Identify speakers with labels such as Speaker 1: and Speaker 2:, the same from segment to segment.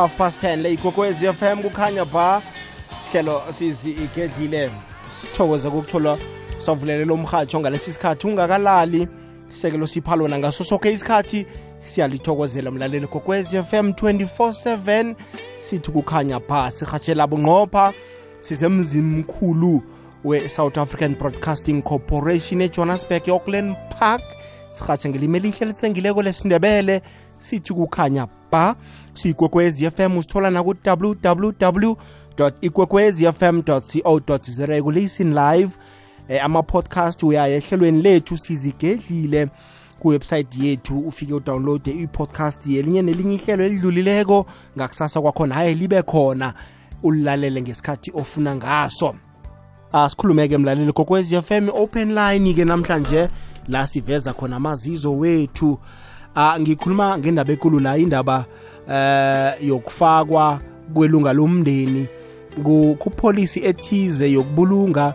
Speaker 1: half past 10 le ikokwezi FM kukhanya ba. Hlelo sizi igedlile. Sithokoze kokuthola savulelela umhatsho ngalesi sikhathi. Ungakalali. Sekelo siphalona ngaso sokhe isikhathi. Siyalithokozela mlaleli kokwezi FM 24/7 sithi kukhanya ba. Sihatshela bunqopha. Sisemzimkhulu we-south african broadcasting corporation ejohannesburg e-auckland park. Sihatsha ngelimi elihle litsengileko lesindebele. Sithi kukhanya ba sikwekwezi fm usithola naku-www ikwekwezi fm co za live eh, ama-podcast uyaya ehlelweni lethu sizigedlile kuwebsayithi yethu. Ufike udownloade i-podcast yelinye nelinye ihlelo elidlulileko. Ngakusasa kwakhona hayi libe khona. Ulilalele ngesikhathi ofuna ngaso. Asikhulume-ke mlaleli f FM open line ke namhlanje. La siveza khona amazizo wethu ngikhuluma ngendaba ekulu la indaba uh, yokufakwa kwelunga lomndeni kupholisi ethize yokubulunga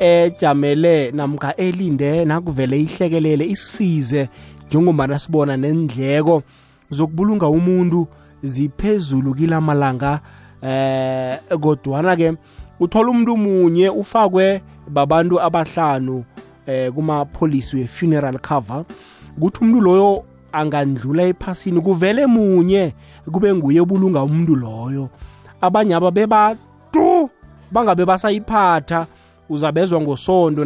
Speaker 1: ejamele namka elinde nakuvele ihlekelele isize njengoba sibona nendleko zokubulunga umuntu ziphezulu kila malanga eh kodwana ke uthola umuntu munye ufakwe babantu abahlanu eh kuma police we funeral cover. Kuthi umuntu loyo angandlula ephasini kuvele munye kube nguye obulunga umuntu loyo. Abanye aba bebatu bangabe basayiphatha uzabezwa ngosondo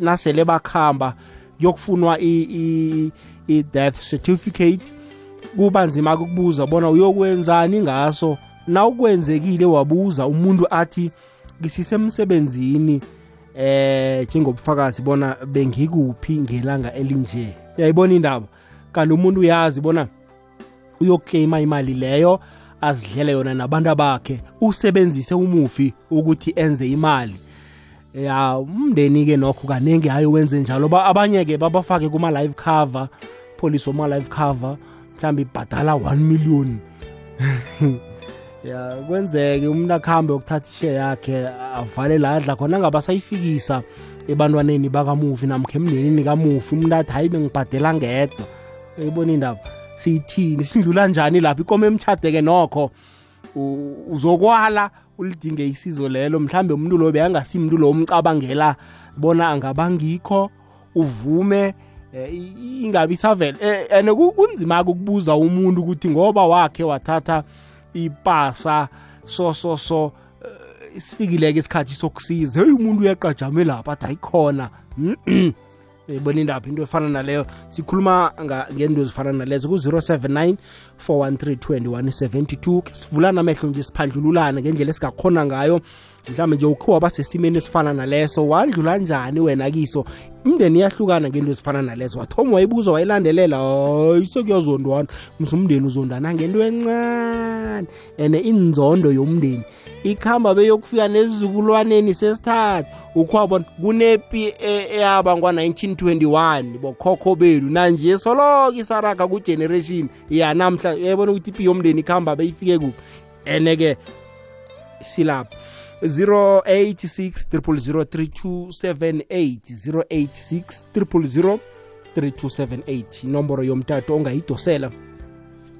Speaker 1: nasele bakhamba kuyokufunwa i-death certificate. Kuba nzima ukubuza bona uyokwenzani ngaso. Na ukwenzekile wabuza umuntu athi ngisisemsebenzini eh njengobufakazi bona bengikuphi ngelanga elinje? Yayibona indaba? Kanti umuntu uyazi bona uyokuclaima imali leyo azidlele yona nabantu bakhe usebenzise umufi ukuthi enze imali. Ya umndeni-ke nokho kaningi hayi wenze njalo. Abanye-ke babafake kuma-live cover police wama-live cover mhlawumbe ibhadala 1 million. Ya kwenzeke umuntu akuhambe ukuthatha ishe yakhe avale la adla khona ngabe asayifikisa ebantwaneni bakamufi namkha emndenini kamufi. Umuntu athi hayi bengibhadela ngedwa. Uyibona indaba? Siyithini? Sindlula njani lapho ikomo emtshade-ke nokho. Uzokwala ulidinge isizo lelo. Mhlambe umuntu lo beyangasimntu lo umcabangela bona angabangikho uvume eh, ingabi isavele eh, and kunzima-ke ukubuza umuntu ukuthi ngoba wakhe wathatha ipasa so so so eh, isifikileke isikhathi sokusiza. Hey umuntu uyaqajame lapha athi ayikhona ibona indaba into efana naleyo. Sikhuluma ngento ezifana nalezo. Ku-079 413 2172 sivula namehlo nje siphandlululane ngendlela esingakhona ngayo. Mhlawumbe nje ukhe waba sesimeni esifana naleso. Wadlula njani wena kiso? Imndeni iyahlukana ngento ezifana nalezo. Wathoma wayibuza wayilandelela hayi sekuyazondwana msumndeni uzondana ngento encane. And inzondo yomndeni. Ikhamba beyokufika nesizukulwaneni sesithathu. Ukhwabona kunepi eyaba ngwa-1921 bokhokho belu nanje soloko isaraga kugeneration yanamhla yayibona ukuthi ipi yomndeni ikhamba beyifike kuphi? Ene-ke silapha. 086 086 3278 inomboro yomtato ongayidosela.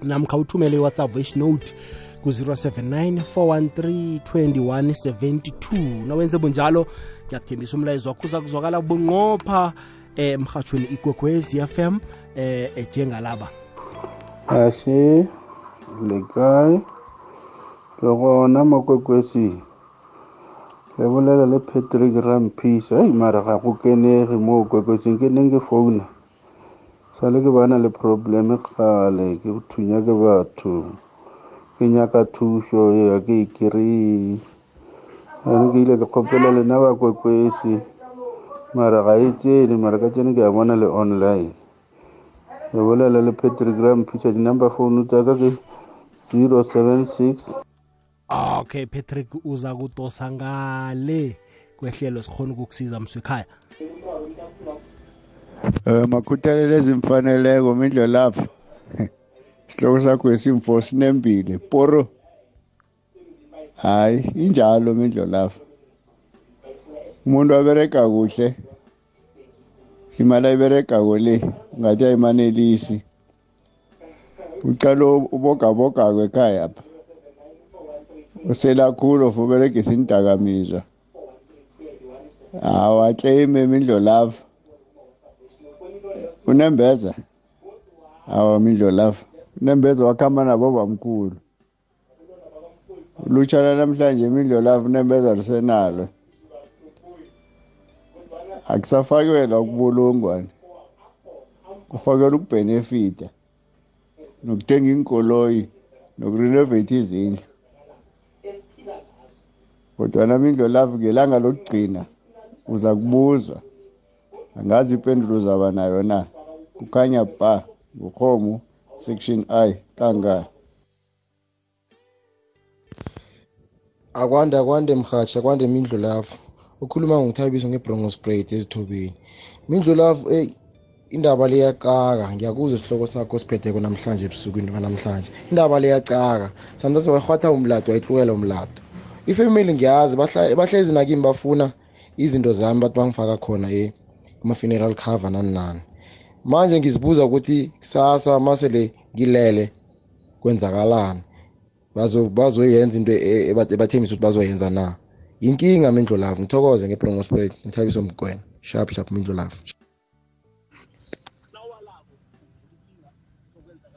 Speaker 1: Namkha uthumele iwhatsapp voice note ku-079 413 2172 nawenze bunjalo ngiyakuthembisa umlayezo wakho. Uza kuzwakala bunqopha eh, emhatshweni ikwekwezi fm eh, ejengalaba
Speaker 2: ashe le kae le gona makwekwesi le bolela le patrick rampisa ei mara ga go kenege mo kwekwesing ke neng ke founa sale ke bana le probleme kgale ke thunya ke batho ke nyaka thuso ya ke e kry ane ke ile ke kgopela lena bakwekwesi mara ga e tsene mara ka tsene ke a bona le online. Ke bolela le petrogram rampisa di-number phone tsa ka ke 076
Speaker 1: okay patrick uza kutosa ngale kwehlelo sikhona ukukusiza mswekhaya
Speaker 3: um makhuthalelo ezimfaneleko mindlo lapha. Isihloko sakho esimfo sinembile. Poro. Hayi injalo mindlo lapha. Umuntu abereka kuhle. Imali ayiberegako le ngathi ayimanelisi. Ucala ubogaboga kwekhaya pha usela khulu of uberegisa indakamizwa awaclaime mindlolavu unembeza? Awa mindlolavu unembeza wakhamba nabo bamkhulu. Ulutsha namhlanje mindlolavu unembeza lisenalo. Akusafakelwa kubulungwane kufakelwa ukubhenefita nokuthenga inkoloyi nokurenovate izindlu. Kodwana mindlolavu ngelanga lokugcina uza kubuzwa. Angazi impendulo zaba nayo na? Kukhanya ba ngurhomu section i kangaka
Speaker 4: akwande akwande mhatsha akwande mindlu lapho ukhuluma ngokuthabiso ngebrongo sprayed ezithobeni. Mindlu lapho eyi indaba liyacaka ngiyakuzwa isihloko sakho siphetheko namhlanje ebusukwini banamhlanje indaba liyacaka sometimes wayirhwatha umlato wayihlukela umlato. Ifamily ngiyazi bahlezi nakimi bafuna izinto zami bathi bangifaka khona kuma-funeral cover nani nani. Manje ngizibuza ukuthi kusasa masele ngilele kwenzakalani? Bazoyenza into ebathembisa ukuthi bazoyenza na? Yinkinga mindlo lavo ngithokoze ngebrongo spread ngithabiso mgwena sharp sharp mindlo lavo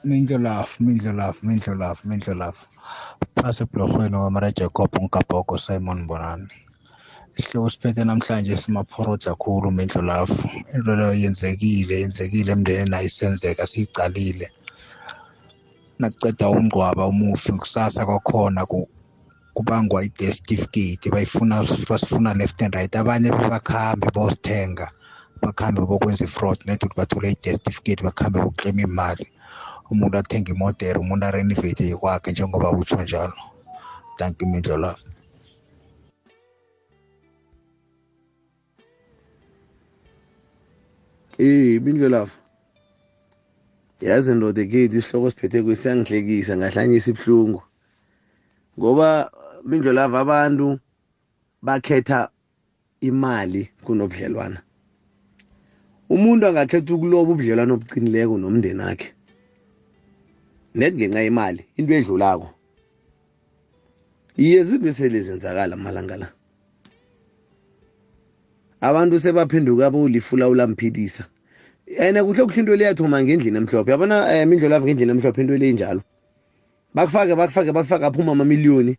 Speaker 5: mindlolafu mindlolafu mindlolafu mindlolafu phasi ebhulorhweni kwamara jacob ngikabhoko simon bonani. Isihloko siphethe namhlanje simaphorodza khulu mindlolafu into leyo yenzekile yenzekile emndenini ayisenzeka siyicalile. Nakuceda umngcwaba umufi kusasa kwakhona kubangwa i-death certificate bayifuna basifuna left and right. Abanye bebakhambe bosithenga bakhambe bokwenza i-fraud net ukuthi bathole i-death certificate bakhambe bokuclaima imali. Umuntu athenga imodere umuntu arenovate kwakhe njengoba utsho njalo. Thank you mindlolafu
Speaker 6: Eh bindlelafu. Yazi ndoda ekhethi isihloko siphethe kwesiyangihlekisa ngahlanyisa ibhlungu. Ngoba bindlelafu abantu bakhetha imali kunobudlelwana. Umuntu angakhetha ukuloba ubudlelwana obuqinileko nomndeni wakhe. Net ngenxa imali into edlulako. Iye izinto selezenzakala amalanga la. Abantu sebaphenduka bolifula ulamphilisa. Ene kuhle kuhle into leyathoma ngendlini emhlophe. Yabona um indlo lavo ngendlini emhlophe into leyinjalo bakufake bakufake bakufake aphuma amamiliyoni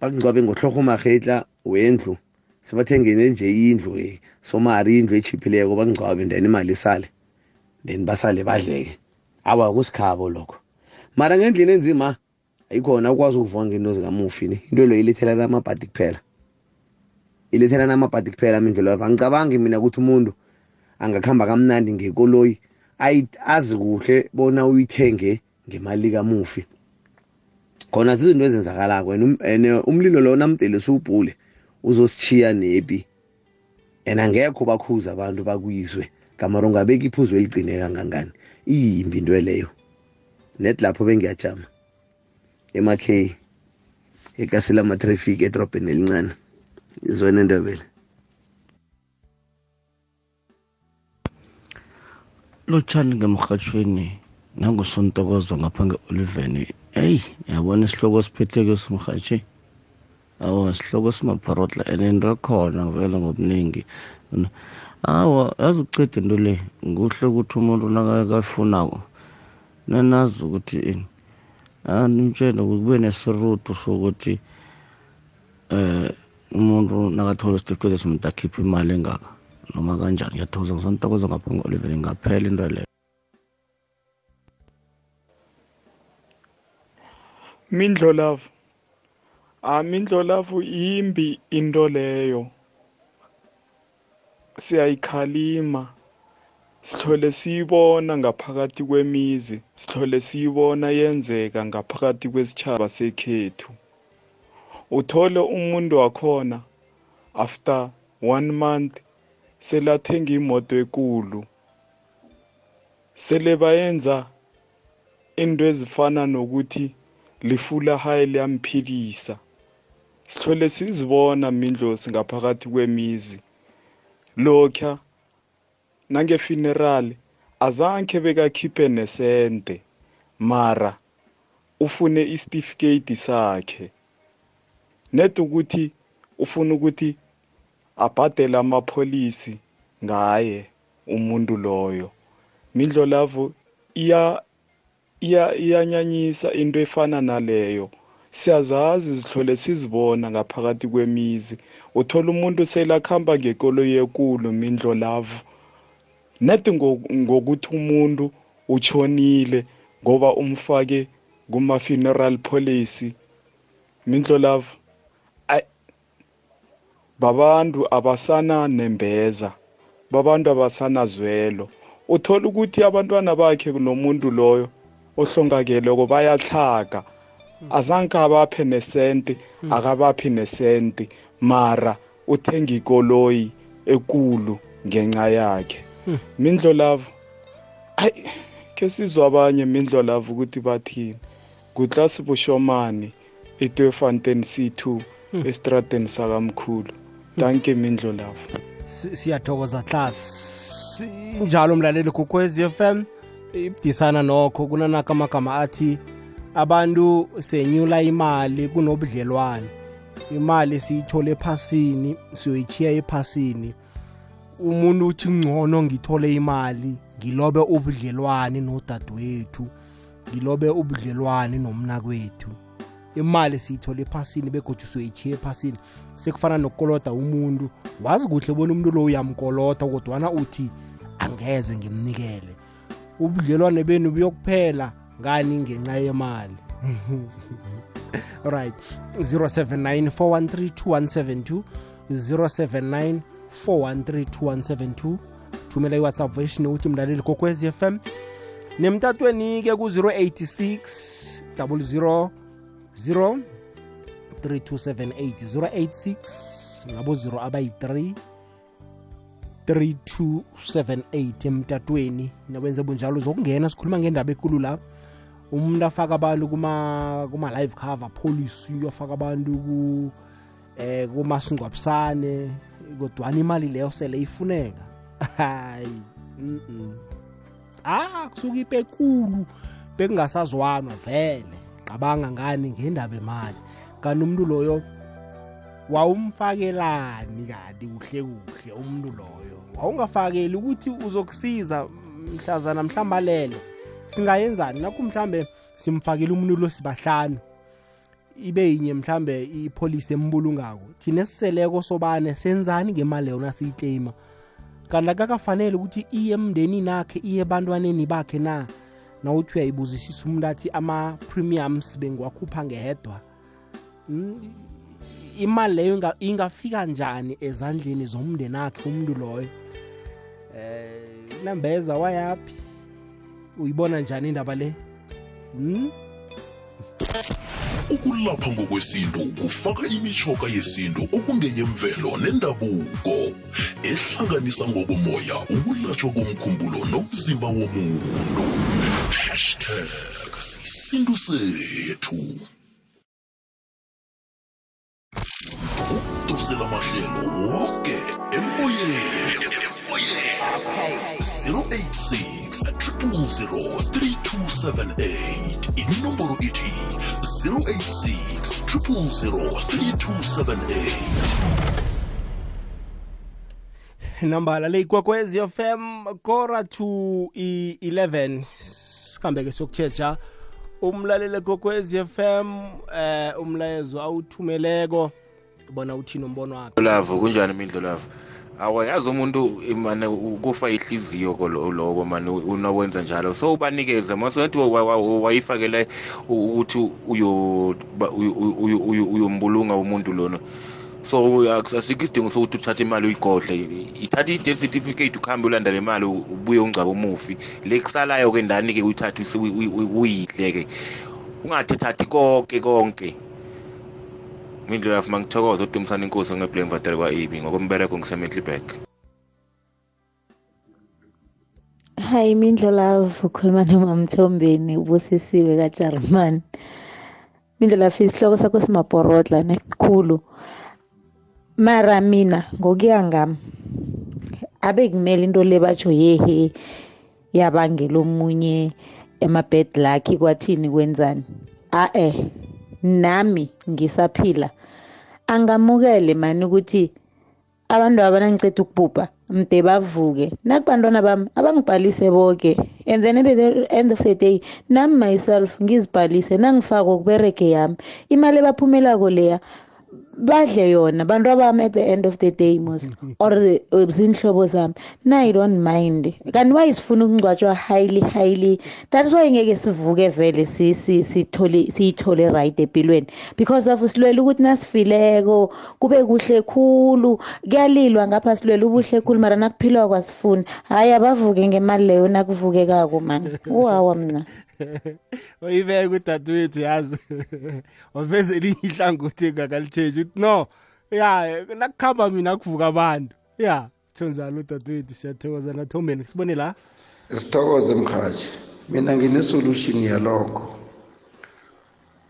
Speaker 6: bakungcwabe ngohloho mahetla wendlu. Sebathengene nje indlu somari indlu echiphileko bakungcwabe then imali isale. Then basale badleke. Awa kusikhabo lokho. Mara ngendlini enzima ayikhona ukwazi ukuvuka ngento zikamufi ni. Into leyo ilethelana amabhadi kuphela. Ilethelana amabhadi kuphela mindlela yavo angicabangi mina ukuthi umuntu angakuhamba kamnandi ngekoloyi azi kuhle bona uyithenge ngemali kamufi. Khona zizinto ezenzakalako and umlilo lo namdele siwubhule uzositshiya nepi. And angekho bakhuza abantu bakuyizwe kamara ungabeka iphuzo eligcine kangangani. Iyimbi into leyo. Net lapho bengiyajama. Emakheyi ekasila amatraffic edrobheni elincane. Izwene ndebele.
Speaker 7: Lotshani ngemrhatshweni nangusontokozo ngapha nge-oliveni eyi yabona isihloko siphetheke simrhatshi awa sihloko simapharotla and into khona vele ngobuningi. Awa yazi ukuceda into le kuhle ukuthi umuntu nakakafunako nanazi ukuthi nimtshele kube nesirutu sokuthi eh umuntu nakathola isitifiketi somuntu akhiphe imali engaka noma kanjani ngiyathokoza ngisontokoza ngapha ngo-oliveni ngaphela into leyo
Speaker 8: mindlolavu amindlolavu yimbi into leyo siyayikhalima sihlole siyibona ngaphakathi kwemizi sihlole siyibona yenzeka ngaphakathi kwesitshaba sekhethu uthole umuntu wakhona after one month selathenga imoto ekulu. Sele bayenza into ezifana nokuthi lifula hayi liyamphilisa sihlole sizibona mindlosi ngaphakathi kwemizi. Lokha nange-funeral azange bekakhiphe nesente mara ufune isitifiketi sakhe. Net ukuthi ufuna ukuthi abhadele amapholisi ngaye umuntu loyo. Mindlo lavo iya iya iyanyanyisa into efana naleyo. Siyazazi zihlole sizibona ngaphakathi kwemizi. Uthola umuntu selakhamba ngekoloyi ekulu mindlo lavo. Net ngokuthi umuntu utshonile ngoba umfake kuma-funeral policy. Mindlo lavo. Babantu abasana nembeza babantu abasanazwelo uthola ukuthi abantwana bakhe nomuntu loyo ohlongakeleko bayahlaga azange abaphe nesenti akabaphi nesenti mara uthenga ikoloyi ekulu ngenxa yakhe. Mindlo lavo ayi ke sizwe abanye mindlo lavo ukuthi bathini kutlasi bushomani etwefontein c2 estradeni sakamkhulu. Danke mindlo lavo
Speaker 1: Si- siyathokoza class. Njalo mlaleli kukhwez FM ibudisana nokho kunanaka amagama athi abantu senyula imali kunobudlelwane. Imali siyithole ephasini siyoyichiya ephasini. Umuntu uthi ngcono ngithole imali ngilobe ubudlelwane nodadewethu ngilobe ubudlelwane nomnakwethu imali siyithole ephasini begodwa siyoyichiya ephasini. Sekufana nokukoloda umuntu. Wazi kuhle bona umuntu lo uyamkolota kodwana uthi angeze ngimnikele. Ubudlelwane benu buyokuphela ngani ngenxa yemali? Right. 079 413 079 413 thumela iwhatsapp voice note mlaleli kokwez fm nemtatweni-ke ku-086 00 0 3278 086 ngabo 0 abayi-3 3278 emtatweni. Nawenze bunjalo zokungena sikhuluma ngendaba ekulu la. Umuntu afaka abantu kuma kuma live cover policy afaka abantu ku eh kumasingcwabisane kodwana imali leyo sele ifuneka. Hayi mm -mm. ah kusuka ipekulu bekungasazwanwa vele. Qabanga ngani ngendaba emali kanti umuntu loyo wawumfakelani kanti kuhle kuhle umuntu loyo. Wawungafakeli ukuthi uzokusiza mhlazana mhlawumbe alele. Singayenzani? Nakho mhlambe simfakele umuntu lo sibahlanu ibe yinye mhlambe ipolisi embulungako. Thina esiseleko sobane senzani ngemali yona siyikleyima kanti akakafanele ukuthi iye emndenini akhe iye ebantwaneni bakhe na? Nawuthi uyayibuzisisa umuntu athi ama-premiums bengiwakhupha ngehedwa Mm, imali leyo inga- ingafika njani ezandleni zomndeni akhe umuntu loyo? Eh nambeza wayaphi? Uyibona njani indaba le? Hmm?
Speaker 9: ukulapha ngokwesintu kufaka imishoka yesintu okungeyemvelo nendabuko ehlanganisa ngokomoya ukulatshwa komkhumbulo nomzimba womuntu. Hashtag sisintu sethu ukudosela amahlelo woke emoyeni. 086 3278 inomboro ithi 086 3278
Speaker 1: nambala le ikwekwezi fm kora to i-11 sikhambe-ke siyokutshetsha umlaleli kokwezi fm eh umlayezo awuthumeleko bona uthini umbono wakhe
Speaker 10: lavu kunjani imindlo lavu awayazi umuntu mane kufa ihliziyo kolo- loko mane unawenza njalo. So ubanikeze masonathi wayifakele ukuthi uyo- ba- uyo- uyo- uyo- uyombulunga umuntu lona. So asikho isidingo sokuthi uthathe imali uyigodle. Ithatha i-death certificate ukuhambe ulanda le mali ubuye ungcaba umufi. Le kusalayo-ke ndani-ke uyithathe use- uyi- uyi- uyidle-ke? Ungathethathi konke konke. Mindlela yafu mangithokoza udumisana inkosi ngeblame vatele kwa-ebi ngokombereko ngisemetlibek
Speaker 11: hayi mindlo love ukhuluma nomamthombeni ubusisiwe kajarman mindlo love isihloko sakho simaporotla nekhulu mara mina ngokuya ngami abe kumele into le batsho yehe yabangela omunye ema-bad luck kwathini kwenzani? A-e nami ngisaphila. Angamukele mani ukuthi abantu abanangiceda ukubhubha mde bavuke. Nakubantwana bami abangibhalise boke. And then at the end of the day nami myself ngizibhalise nangifaka ukuberege yami. Imali ebaphumelako leya badle yona bantu abami at the end of the day mos or zinhlobo zami na i don't mind. Kanti why sifuna ukungcwatshwa highly highly that's why ngeke sivuke vele si- si- sithole siyithole right empilweni. Because of silwela ukuthi nasifileko kube kuhle khulu kuyalilwa ngapha silwela ubuhle khulu mara nakuphilwa kwasifuni hhayi abavuke ngemali leyo nakuvukekako mani uwawa mna.
Speaker 1: Uyibeka udadewethu yazi waveze elinye ihlangothi engakalitshentshi uthi no ya nakukhamba mina kuvuka abantu. Ya tsho njalo udadewethu siyathokoza nathombeni sibone la.
Speaker 12: Sithokoze mhaji mina ngine-solution yalokho.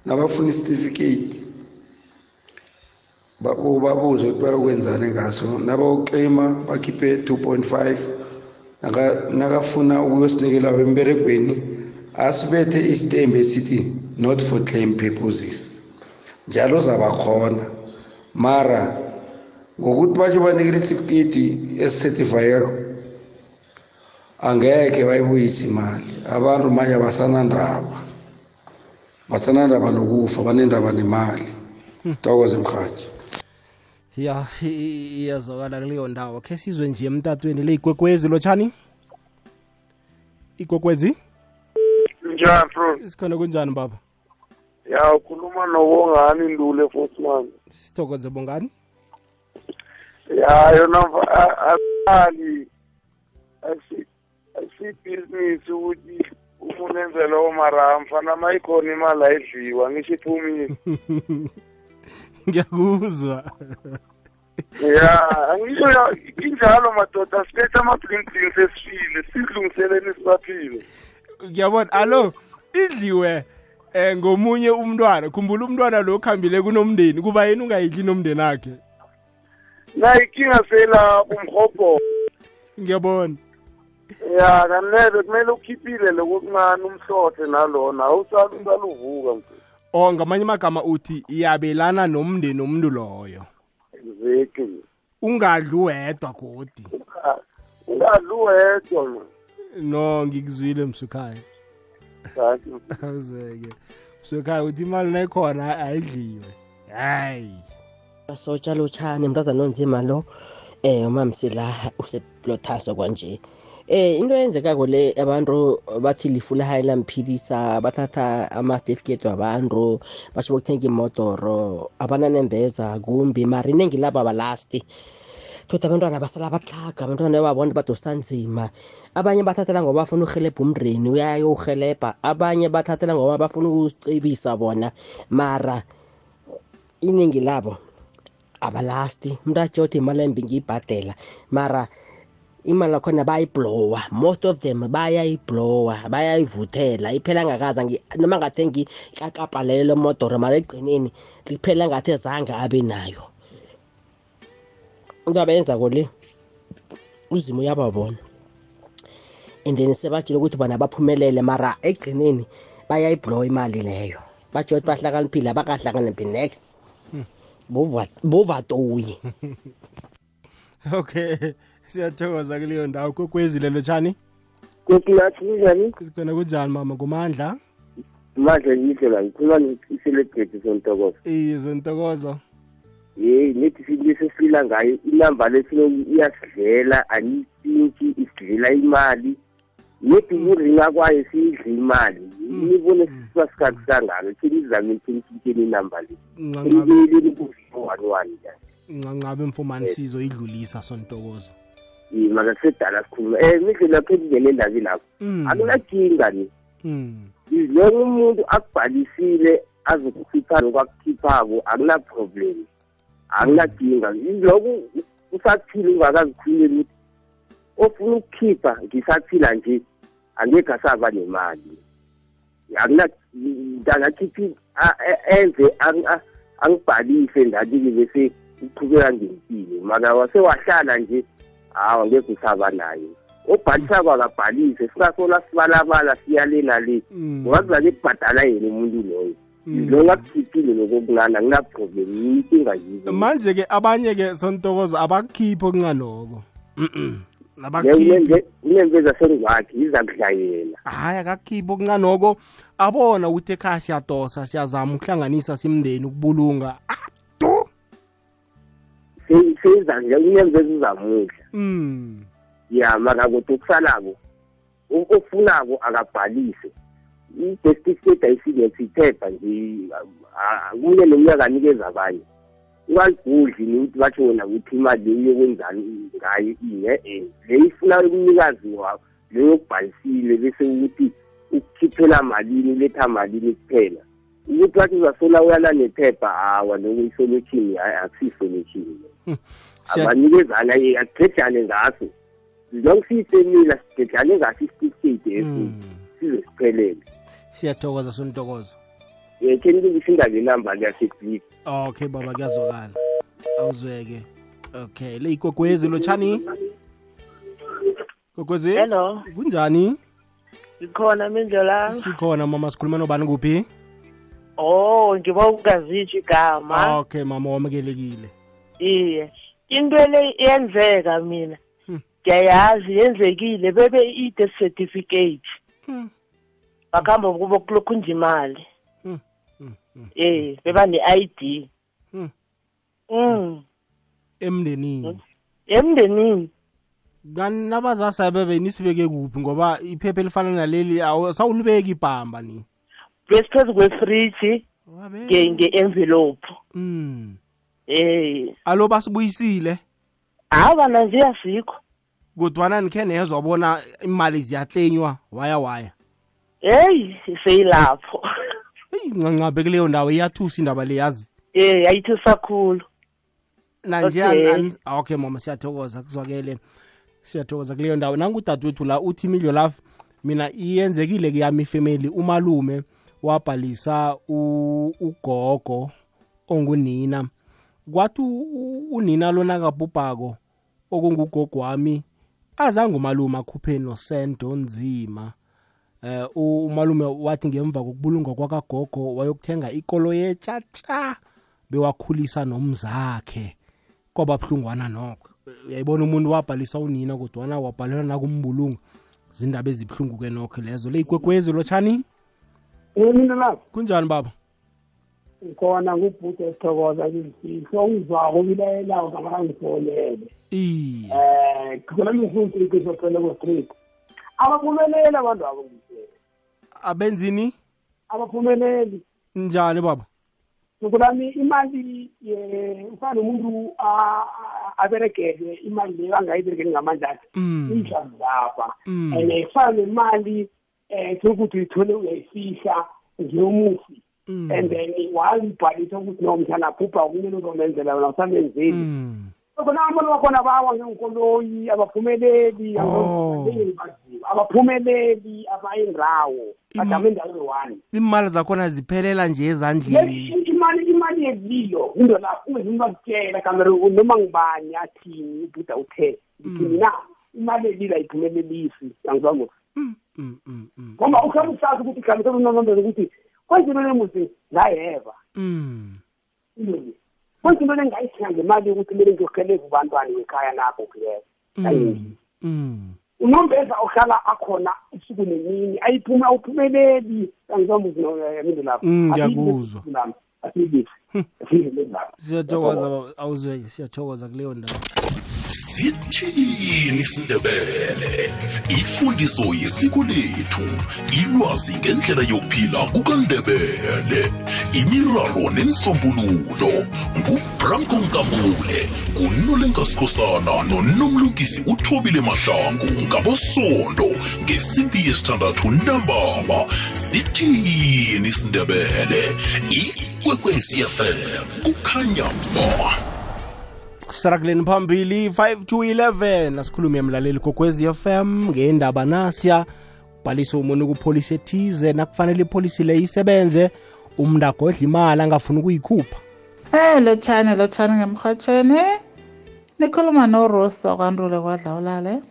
Speaker 12: Nabafuna isitifiketi ba- ubabuze ukuthi bayokwenzani ngaso. Nabawuclaima bakhiphe 2.5 Naka- nakafuna ukuyosinikela emberegweni asibethe isitembe esithi not for claim purposes njalo zabakhona. Mara ngokuthi basho banikela isitifiketi esicertifyeko angeke bayibuyise imali. Abantu manje abasanandaba basanandaba nokufa banendaba nemali. Sithokoze mhaji
Speaker 1: ya iyazwakala kuleyo ndawo. Khe sizwe nje emtatweni le igwekwezi lotshani igwekwezi
Speaker 13: njani bro?
Speaker 1: Sikhona kunjani baba?
Speaker 13: Ya ukhuluma nobongani ndule fosman
Speaker 1: sithokoze bongani.
Speaker 13: Ya yona mva- a- asali akusibhizinisi ukuthi umuntu enzele omara mfana ma ikhona imali ayidliwa ngisho iphumile.
Speaker 1: Ngiyakuzwa.
Speaker 13: Ya angisho ya injalo madoda siphethe ama-blinking sesifile sidlungiseleni sisaphile
Speaker 1: ngiyabona. Alo idliwe eh ngomunye umntwana. Khumbula umntwana lo khambile kunomndeni. Kuba yena ungayidli nomndeni wakhe.
Speaker 13: Na ikinga sela kumhobho
Speaker 1: ngiyabona.
Speaker 13: Ya kanele kumele ukhiphile lokuncane umhlothe nalona awusali usaluvuka mfo
Speaker 1: o ngamanye amagama uthi iyabelana nomndeni omuntu loyo.
Speaker 13: Exactly
Speaker 1: ungadli wedwa godi.
Speaker 13: Ungadli wedwa
Speaker 1: no ngikuzwile msukhaya awuzeke. Msukhaya uthi imali nayikhona ayidliwe. Hayi.
Speaker 14: Basotsha lotshani mntazana onzima lo. Eh umamsila useplothaso kwanje. Eh into eyenzekako le abantu bathi lifula hayi lamphilisa bathatha ama-certificate wabantu basho bokuthenga imodoro abananembeza kumbi mara inengi labo abalasti thoda abantwana basala batlhaga abantwana babona badosa nzima. Abanye bathathela ngoba bafuna uhelebha umndeni uyayowuhelebha abanye bathathela ngoba bafuna ukusicebisa bona. Mara iningi labo abalasti. Umuntu atsho uthi imali embi ngiyibhadela. Mara imali yakhona bayayiblowa most of them bayayiblowa bayayivuthela. Iphela ngakaza noma ngathi ngikakapa lelo modoro mara egqineni liphela ngathi zange abe nayo. Into abayenzako le uzimo uyababona. And then sebajile ukuthi bona baphumelele mara egqineni bayayiblowa imali leyo. Batsho ukuthi bahlakaniphile abakahlakanipi next. Bovatoyi
Speaker 1: okay siyathokoza kuleyo ndawo. Kwekwezile lotshani
Speaker 15: kokilathi njani?
Speaker 1: Khona kunjani mama? Ngumandla?
Speaker 15: Mandla yihle la ngikhuluma iselebrate sontokozo
Speaker 1: iye zentokozo
Speaker 15: yeyi nethi lesesifila ngayo inamba lesilo iyasidlela aniyithinki isidlela imali. Nethi ukuringa kwayo siyidla imali. Nibone sisiba sikhathi kangalo theni izame thenikhintsheni inamba le. Enibuyeleni ku-one one njani
Speaker 1: ncancabe mfumani sizoyidlulisa sontokozo.
Speaker 15: Eh, maka sedala sikhuluma um midle lapho ekungene endabi lapho.
Speaker 1: Mm.
Speaker 15: akunakinga ni.
Speaker 1: Mm.
Speaker 15: izonke umuntu akubhalisile azokukhipha nokwakukhiphako akunaproblem akunakinga lokhu usaphila ungakazikhulumeli ukuthi ofuna ukukhipha ngisaphila nje angekhe asaba nemali akuna ndangakhiphi enze angibhalise ndathi-ke bese uqhubeka ngempilo maka wasewahlala nje hawa ngeke usaba naye obhalisako akabhalise singasona sibalabala siyale nale ungazi ngabe kubhadala yena umuntu loyo lo ngakukhiphile lokokunana nginaproblem inkinga yizo
Speaker 1: manje-ke abanye-ke sontokozo abakukhiphi okuncanoko abakukhiphi.
Speaker 15: Unembe unembe zasengwakhe iza kudlayela
Speaker 1: hayi akakukhiphi okuncanoko abona ukuthi ekhaya siyadosa siyazama ukuhlanganisa simndeni ukubulunga.
Speaker 15: Seyiza nje unembe ezizamudla
Speaker 1: mm.
Speaker 15: Ya mara kodwa okusalako ofunako akabhalise. I-certificate ayisilethe iphepha nje ah, kuye neminyaka anikeza abanye. Ungaligudli ukuthi batsho wona ukuthi imali le uyokwenzani ngayo ine eh le ifuna umnikazi wayo leyo okubhalisile bese ukuthi ukukhiphela malini uletha malini kuphela. Ukuthi wathi uzasola uyala nephepha hawa loko isolutshini hayi akusiyisolutshini abanikezana agedlane ngaso. Zonke siyisemila sigedlane ngaso isitifiketi esi size siphelele
Speaker 1: siyathokoza sontokozo
Speaker 15: um khe nikungisho indaba inamba liyasebliki
Speaker 1: okay baba kuyazwakala awuzweke okay le igogwezi lotshani gogwezi
Speaker 16: Hello.
Speaker 1: kunjani
Speaker 16: Ngikhona mindlela.
Speaker 1: sikhona mama sikhuluma nobani kuphi
Speaker 16: Oh, ngiba ukungazitsho igama.
Speaker 1: okay mama wamukelekile
Speaker 16: Iye. Into le yenzeka mina. Ngiyayazi yenzekile bebe i-death certificate. Bakhamba kubo kulokhu nje imali. Eh, beba ne-ID. Mm.
Speaker 1: emndenini
Speaker 16: Emndenini.
Speaker 1: kanti nabazasebe benisibeke kuphi ngoba iphepha elifana naleli awu- sawulibeki ibhamba ni
Speaker 16: Besiphezu kwefridge nge nge-envelope.
Speaker 1: mm
Speaker 16: Eh.
Speaker 1: alo basibuyisile
Speaker 16: Hawa nanje asikho.
Speaker 1: kodwana nikhe nezwa bona imali ziyahlenywa waya waya
Speaker 16: Hey, seyilapho.
Speaker 1: eyi ncancabe kuleyo ndawo iyathusa indaba le yazi
Speaker 16: Eh, ayithusa kakhulu.
Speaker 1: nanje
Speaker 16: Okay.
Speaker 1: ah, mama siyathokoza kuzwakele siyathokoza kuleyo ndawo nangudadewethu la uthi imidlo lafu mina iyenzekile kuyami ifamily umalume wabhalisa ugogo ongunina kwathi unina lona kabhubhako okungugogo wami azange umalume akhuphe nosento onzima eh u- umalume wathi ngemva kokubulungwa kwakagogo wayokuthenga ikolo yetshatsha bewakhulisa nomzakhe kwaba buhlungwana nokho. Uyayibona umuntu wabhalisa unina kodwana wabhalelwa nakumbulungu zindaba ezibuhlungu-ke nokho lezo. Le igwegwezi lotshani?
Speaker 17: Mina lapho
Speaker 1: kunjani baba?
Speaker 17: Khona ngubhuti esithokoza kizifihlo ungizwako bilayelayo kamangifonele
Speaker 1: iye.
Speaker 17: Um khona misuntiki sophele ko-street abaphumeleli abantu abo
Speaker 1: abenzini?
Speaker 17: Abaphumeleli.
Speaker 1: Njani baba?
Speaker 17: Sokulami imali eh, ufana nomuntu a- a- aberegele imali leyo angayiberegeli ngamandla akhe.
Speaker 1: Mm.
Speaker 17: imhlambi lapha.
Speaker 1: Mm.
Speaker 17: and ifana nemali um sokuthi uyithole uyayifihla ngeyomufi
Speaker 1: Mm.
Speaker 17: and then wazibhalisa ukuthi no mhlana phupha kumele uzomenzela wena usamenzeli khona abantu bakhona bawa ngenkoloyi abaphumeleli baziwa abaphumeleli abayindawo bajame endaweni one.
Speaker 1: imali zakhona ziphelela nje ezandleni.
Speaker 17: Yes, imali imali yezilo into lapho ungezimuntu bakutshela kamere noma ngibani athini ubhuda uthe ngithini na? Imali yezilo ayiphumelelisi angizwanga ngoba ukhabe usazi ukuthi kambe sebunonombele ukuthi kwenziwe le muzi ngayeva intoni kwenziwe le ngayithenga ngemali yokuthi kumele ngiyoheleza ubantwana wekhaya nakho kuyeza unombeza ohlala akhona usuku nemini ayiphume awuphumeleli angizwamuzi minde lapho.
Speaker 1: Mm, ngiyakuzwa.
Speaker 17: Asiyibisi asiyibisi
Speaker 1: siyathokoza baba. awuzweke siyathokoza kuleyo ndawo.
Speaker 9: Sithini isindebele? Ifundiso yesiko lethu ilwazi ngendlela yokuphila kukandebele. Imiraro nemisombululo ngubranko nkambule ngunolenkasikhosana nonomlungisi uthobile mahlangu ngabosondo ngesimbi yesithandathu ntambama. Sithini isindebele ikwekwecfm kukhanya bo
Speaker 1: sirakuleni phambili 5 to 11 asikhulume mlaleli kokwezi fm ngendaba nasiya bhalisa umuntu kupholisi ethize nakufanele ipholisi le isebenze. Umuntu agodla imali angafuni ukuyikhupha.
Speaker 18: Eh lotshani lotshani ngemrhatshweni nikhuluma noRuth wakwandule kwadlawulale.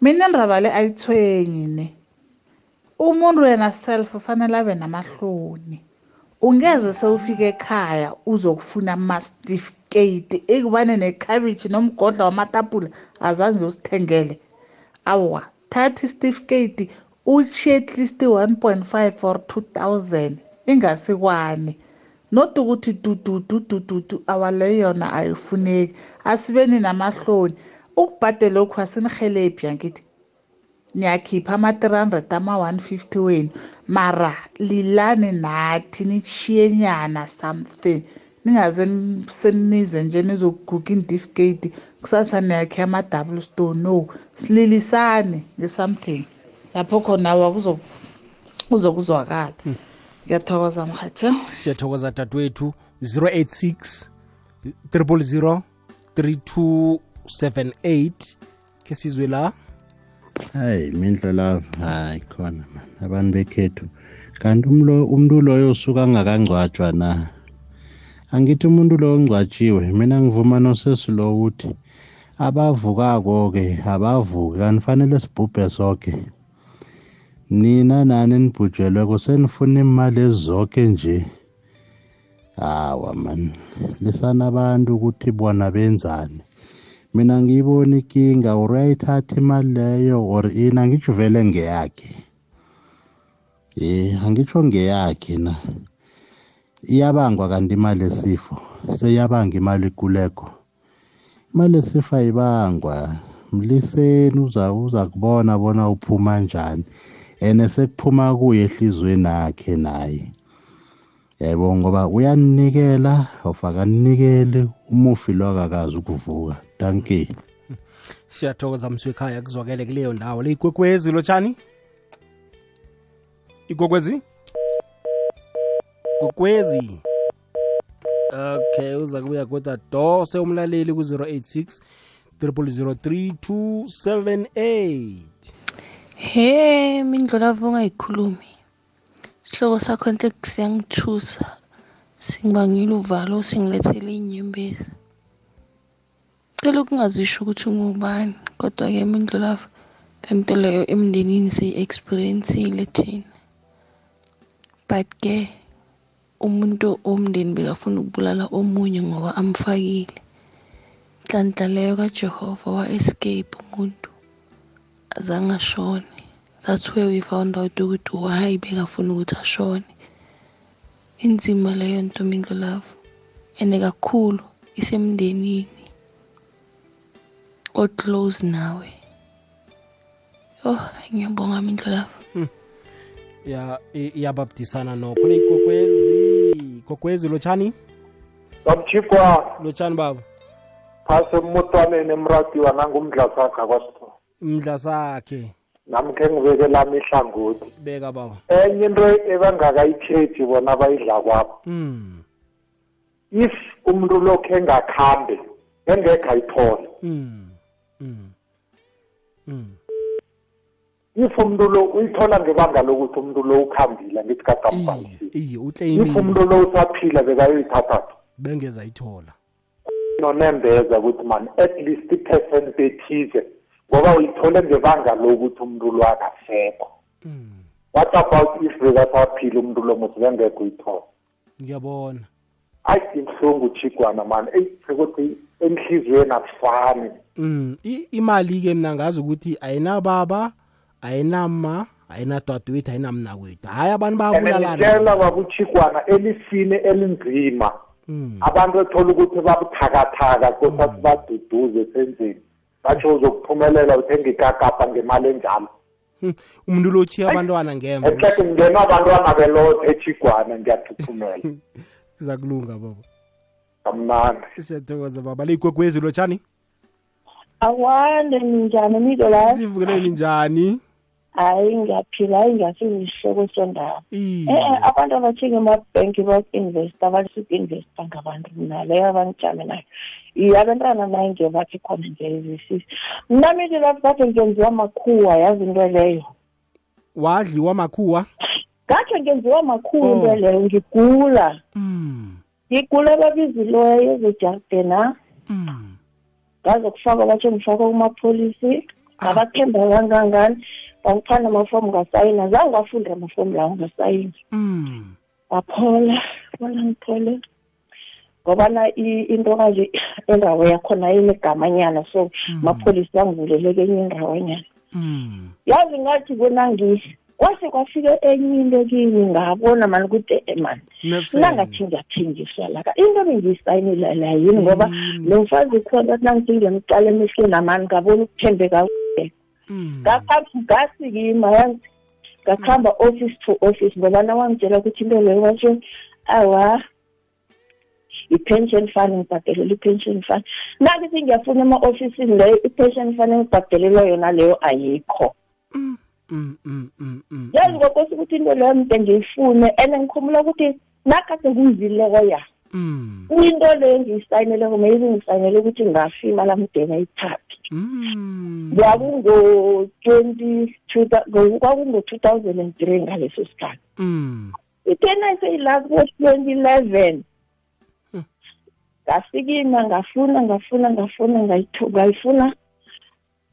Speaker 18: Mina indaba le ayithwenyi ne umuntu yena self ufanele abe namahloni. Ungeze sewufika ekhaya uzokufuna ama-certificate ekubane nekhabitshi nomgodla wamatapula azange usithengele awa thatha isitifiketi utshiye at least 1.5 or 2000 ingasikwane. Not ukuthi dudududududu awale yona ayifuneki. Asibeni namahloni. Ukubhadela lokhu asinihelebhi yangithi niyakhipha ama-300 ama-150 wenu. Mara lilani nathi nitshiyenyana something. Ningaze n- senize nje nizokuguga indifikate kusasa niyakhe ama-double stone no sililisane nge-something lapho khona wa kuzo- kuzokuzwakala ngiyathokoza mhathi
Speaker 1: siyathokoza dadewethu. 086 000 3278 ke sizwe la.
Speaker 2: Hayi mindlo lava hayi khona man abantu bekhethu. Kanti umuntu loyo usuka angakangcwatshwa na? Angithi umuntu lo ongcwatshiwe mina ngivuma nosesi lo ukuthi abavukako-ke abavuki kanti fanele sibhubhe sonke nina nani nibhujelweko senifuna imali ezizoke nje. Hawa man lisana abantu ukuthi bona benzani. Mina ngiyibona ikinga or uyayithatha imali leyo or ini angitsho vele ngeyakhe. Angitsho ngeyakhe na. Iyabangwa kanti imali esifo seyabanga imali ikuleko imali esifo ayibangwa. Mliseni uza kubona bona uphuma njani ene sekuphuma kuye ehlizweni yakhe naye. Yebo ngoba uyaninikela of akaninikeli umufi lo akakazi ukuvuka. Danke.
Speaker 1: Siyathokoza mswekhaya kuzwakele kuleyo ndawo. Le ikwekwezi lotshani? Ikwekwezi? Kwekwezi okay uza kubuya kodwa dose umlaleli ku-086 3278
Speaker 19: he mindlulavu ungayikhulumi sihloko sakho enhle siyangithusa. Singibangile uvalo singilethele inyembezi cela ukungazisho ukuthi ungubani kodwa-ke mindlolavu lento leyo emndenini siyi-experiencile thina. But-ke umuntu womndeni bekafuna ukubulala omunye ngoba amfakile. Nhlanhla leyo kajehova wa-escape umuntu. Azange ashone. That's where we found out ukuthi why bekafuna ukuthi ashone. Inzima leyo nto mindlolavu and kakhulu isemndenini. Oclose nawe oh ngiyabonga mindlolavu
Speaker 1: ya i- iyababudisana nokho. Le ikwekwezi kokwezi lotshani?
Speaker 20: Bamchikwa
Speaker 1: lotshani baba.
Speaker 20: Phasi emotwaneni emratiwa nangumdlasakha kwasitho
Speaker 1: mdla sakhe
Speaker 20: namkhe ngibeke lami ihlangothi.
Speaker 1: Beka baba.
Speaker 20: Enye into ebangakayikhethi bona bayidla kwabo.
Speaker 1: Mm.
Speaker 20: if umuntu lokhu engakhambe engekho ayithole
Speaker 1: Mm. Mm. Mm.
Speaker 20: if umuntu lo uyithola ngebanga lokuthi umuntu lo ukhambile ngithi kakambalisi
Speaker 1: iye
Speaker 20: if
Speaker 1: utleyimile
Speaker 20: umuntu lo usaphila bekayoyithathaphi
Speaker 1: bengeza ayithola
Speaker 20: nonembeza ukuthi man at least i-percent ethize ngoba uyithole ngebanga lokuthi umuntu lo akasekho. What about if bekasaphila umuntu lo muthi bengekho uyithola?
Speaker 1: Ngiyabona.
Speaker 20: Ayi ibuhlungu chigwana mani eyi sekuthi enhliziyweni akufani.
Speaker 1: Mm. I- imali-ke mina ngazi ukuthi ayinababa ayinama ayinadadewethu ayinamnakwethu. Hayi abantu
Speaker 20: and
Speaker 1: bayabulalana
Speaker 20: ngitshela bakuchigwana elifine elinzima. Abantu ethola ukuthi babuthakathaka kosathi baduduze senzeni? Batsho uzokuphumelela uthenga ikakapa ngemali enjalo.
Speaker 1: Hmm, umuntu lotshiya abantwana ngemva.
Speaker 20: Ehleke ngena abantwana belothe echigwana ngiyathuthumela.
Speaker 1: Kuza kulunga baba.
Speaker 20: Kamnandi.
Speaker 1: Siyathokoza baba. Le ikwekwezi lotshani
Speaker 16: akwande ninjani mito la
Speaker 1: sivukeleni njani?
Speaker 16: Hayi ngiyaphila hayi ngiyafika isihloko sondaba
Speaker 1: Iye.
Speaker 16: eh abantu abathenga emabhenki baku-investa basuku-investa ngabantu mna leyo abangijame nayo. Iye abantwana naye ngebakhe khona ngiyayizwisisa mna mito lapho kade ngenziwa makhuwa yazi into leyo?
Speaker 1: Wadliwa makhuwa
Speaker 16: kade ngenziwa makhuwa
Speaker 1: Oh.
Speaker 16: into leyo ngigula. Ngigula babizileyo ezejardena ngaze kufakwa batsho ngifakwa kumapholisi ngabathemba kangangani? Bangiphanda amafomu ngasayina. Zange ngafunda amafomu lawo ngasayina. Ngaphola bona ngiphole. Ngobana i- into kanje indawo yakhona inegamanyana so amapholisa bangivuleleke enye indrawonyana yazi ngathi bona ngi kwase kwafike enye into kimi ngabona mani ukuthi eh, mani nangathi ngiyathengiswa laka into bengiyisayinile la yini? Ngoba lo mfazi khona nangithi ngiyamqala emehlweni amani ngabona ukuthembeka ngaphambi ngasikima yazi ngakuhamba office to office ngoba nawangitshela ukuthi into leyo basho awa i-pension fund ngibhadelela i-pension fund. Nakithi ngiyafuna ema-ofisini leyo i-pension fund engibhadelela yona leyo ayikho yazi ngokosi ukuthi into leyo mde ngiyifune and ngikhumbula ukuthi nakade kuyizileya into leyo engiyisayineleko maybe ngisayinele ukuthi ngafima lamdeni ayithathe kwakungo-twenty kwakungo-two thousand and three ngaleso sikhathi. Ithena seyila ko-twenty eleven. Ngasikima ngafuna ngafuna ngafuna ngayifuna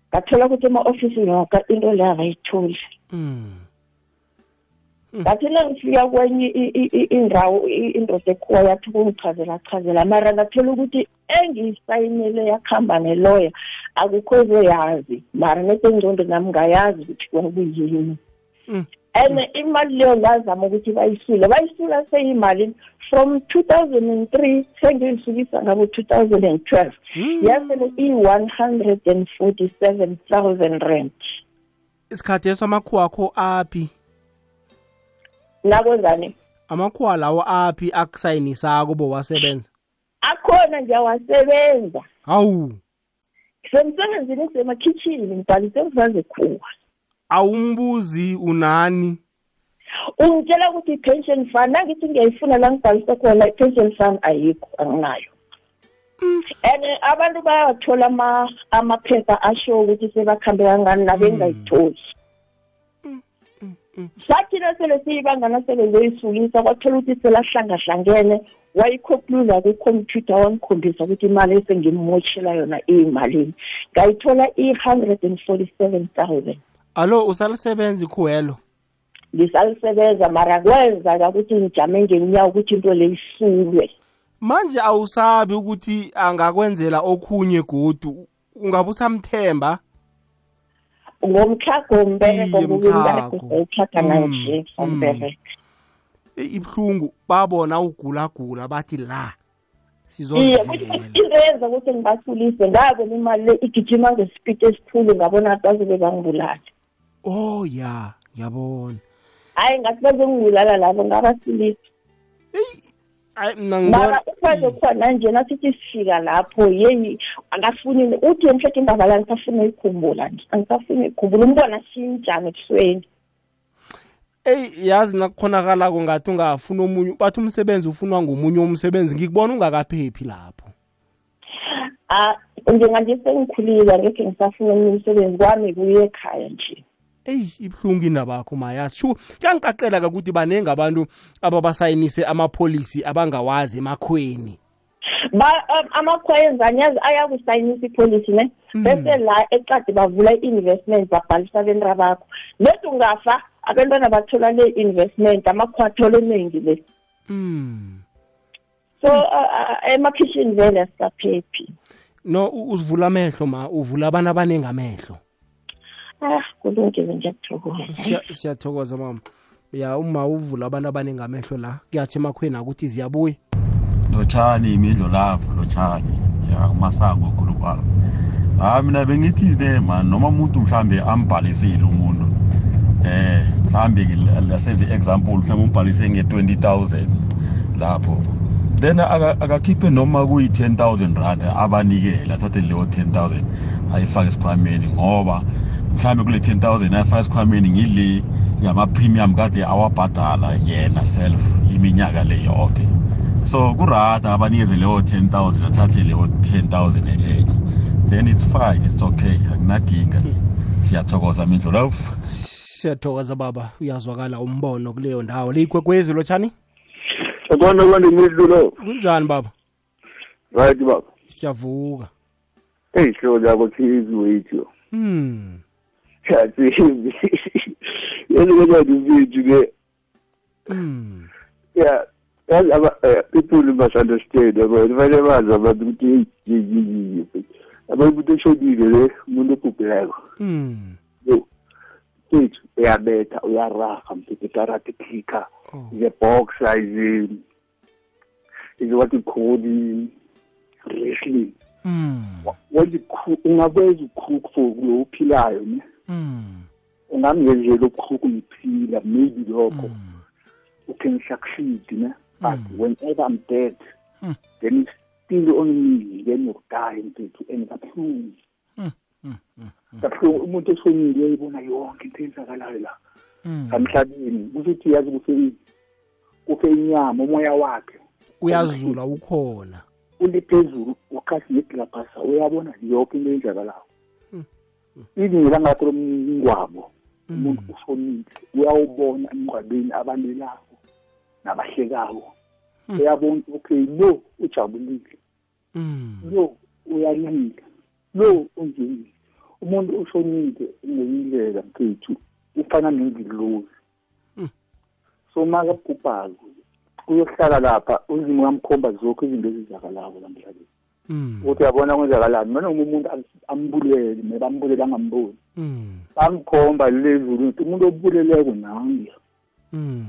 Speaker 16: ngathola ukuthi ema-ofisi yoka into leyo abayitholi. Ngathi nangifika kwenye indawo indoda ekhuwa yathi kungichazela chazela mara ngathola ukuthi engiyisayinele yakuhamba neloya akukho ezoyazi. Mara nesengcondo nami ngayazi ukuthi kwakuyini and imali leyo ngazama ukuthi bayisule. Bayisula seyimali from two thousand and three sengiyifikisa ngabo two thousand and twelve. Yasele i-one hundred and forty seven thousand rand.
Speaker 1: Isikhathi eso amakhuwa akho aphi?
Speaker 16: Nakwenzani?
Speaker 1: Amakhuwa lawo aphi akusayinisako bowasebenza
Speaker 16: akhona ngiyawasebenza
Speaker 1: hawu.
Speaker 16: Semsebenzini ngisemakhitshini ngibhalise mfazi khuwa
Speaker 1: awumbuzi unani?
Speaker 16: Ungitshela ukuthi i-pension fund nangithi ngiyayifuna la ngibhalise khona i-pension fund ayikho anginayo. And abantu bayawathola ama- amaphepha asho ukuthi sebakhambe kangani nabengayitholi sathi nasele siyibangana sele ngiyoyisulisa kwathola ukuthi selahlangahlangene wayikhoklula kwikhompyutha wangikhombisa ukuthi imali esengimmoshela yona iyimalini. Ngayithola i-hundred and forty seven thousand.
Speaker 1: Alo usalisebenza ikhuwelo
Speaker 16: ngisalisebenza mara kwenzaka ukuthi ngijame ngenyawo ukuthi into le isulwe
Speaker 1: manje awusabi ukuthi angakwenzela okhunye godu ungabe usamthemba? Mtlhago.
Speaker 16: sayithatha
Speaker 1: Mm,
Speaker 16: nanje
Speaker 1: mm.
Speaker 16: sombereko
Speaker 1: Eh, ibuhlungu babona ugulagula bathi la
Speaker 16: iye into yenza ukuthi ngibasulise ngabona imali le igijima ngesipidi esikhulu ngabona ngathi bazobe bangibulala
Speaker 1: oh ya ngiyabona
Speaker 16: hayi ngathi bazongibulala labo ngabasulisa
Speaker 1: hayi mina
Speaker 16: mara
Speaker 1: ngibona
Speaker 16: khona nje nasithi sifika lapho yeyi akafuni uthi mhlawumbe indaba la ngisafuna uyikhumbula nje angisafuna uyikhumbula umbona siyinjani ebusweni
Speaker 1: eyi yazi nakukhonakalako ngathi ungafuna omunye bathi umsebenzi ufunwa ngomunye umsebenzi ngikubona ungakaphephi lapho.
Speaker 16: Ah, njenganje sengikhulile angekhe ngisafuna omunye umsebenzi kwami kuye ekhaya nje.
Speaker 1: Eyi ibuhlungu indaba yakho mayazi shu kuyangiqaqela ukuthi baningi abantu ababasayinise amapholisi abangawazi emakhweni.
Speaker 16: Ba um, amakhwayenzani yazi ayakusayinisa ipolisi ne? Bese la eqadi bavula i-investment babhalisa abentwana bakho. Lethi ungafa abentwana bathola le investment amakhwathola eningi le. So uh, emakhishini vele asisaphephi.
Speaker 1: No uzivula amehlo ma uvula abantu abaningi amehlo.
Speaker 16: Ah kulungile nje kuthokoza
Speaker 1: Siya- siyathokoza mama. Ya uma uvula abantu abaningi amehlo la kuyatsho emakhweni akuthi ziyabuya.
Speaker 21: Lotshani imidlo lapho lotshani. Ya umasango khulukwalo hayi mina bengithi-ke man noma umuntu mhlambe ambhalisile umuntu eh mhlambe lasezi example mhlambe umbhalise nge-twenty thousand lapho then aka- akakhiphe noma kuyi-ten thousand rand abanikele athathe leyo ten thousand ayifake esikhwameni ngoba mhlambe kule ten thousand ayifake esikhwameni ngile yama-premium kade awabhadala yena self iminyaka le yonke so kurada abanikeze leyo 10000 athathe leyo 10000 enye. Then it's fine it's okay akunadinga. Siyathokoza mindlo love
Speaker 1: siyathokoza baba. Uyazwakala umbono kuleyo ndawo. Le ikwekwezi lotshani?
Speaker 13: Akona kwani midlulo.
Speaker 1: kunjani baba?
Speaker 13: Right baba.
Speaker 1: siyavuka.
Speaker 13: Hey hlo lakho thizi wethu.
Speaker 1: hmm.
Speaker 13: Yathi. Yena kodwa mfethu ke.
Speaker 1: hmm
Speaker 22: yeah yazi aba- eh, people must understand yabo fanele bazi abantu ukuthi hey, abantu umuntu eshonile le umuntu obhubhileko
Speaker 1: Mm.
Speaker 22: yo tethu uyabetha uyaraha mthetho ikarate kicker ize boxer ize ize what you call i- wrestling
Speaker 1: Mm.
Speaker 22: wenza ikhu- ungakwenza ukhook for lo uphilayo ne
Speaker 1: Mm.
Speaker 22: ungamenzela ukhook ngiphila maybe lokho. You can succeed ne? But whenever i'm dead then it's still on me then die mthetho and kabuhlungu kabuhlungu umuntu esonile uyayibona yonke into eyenzakalayo la. Emhlabeni kusho ukuthi yazi kufe kufe inyama umoya wakhe
Speaker 1: uyazula ukhona.
Speaker 22: Uli phezulu wakhathi negilabhasa uyabona yonke into eyenzakalayo. Izinga ngathi lomngwabo umuntu ushonile uyawubona emngcwabeni abalelako nabahlekako uyabona ukuthi okay lo ujabulile.
Speaker 1: Mm.
Speaker 22: lo uyalila lo unjeni umuntu ushonile ngendlela mfethu ufana nengilozi
Speaker 1: Mm.
Speaker 22: so makabhubhako uyohlala lapha uzima uyamkhomba zonke izinto ezizakalako la mhlabeni
Speaker 1: Mm.
Speaker 22: Ukuthi uyabona kwenzakalani? Noma umuntu am- ambulele maybe ambulele angamboni.
Speaker 1: Mm.
Speaker 22: bamkhomba lezulu ukuthi umuntu obuleleko nangiya
Speaker 1: Mm.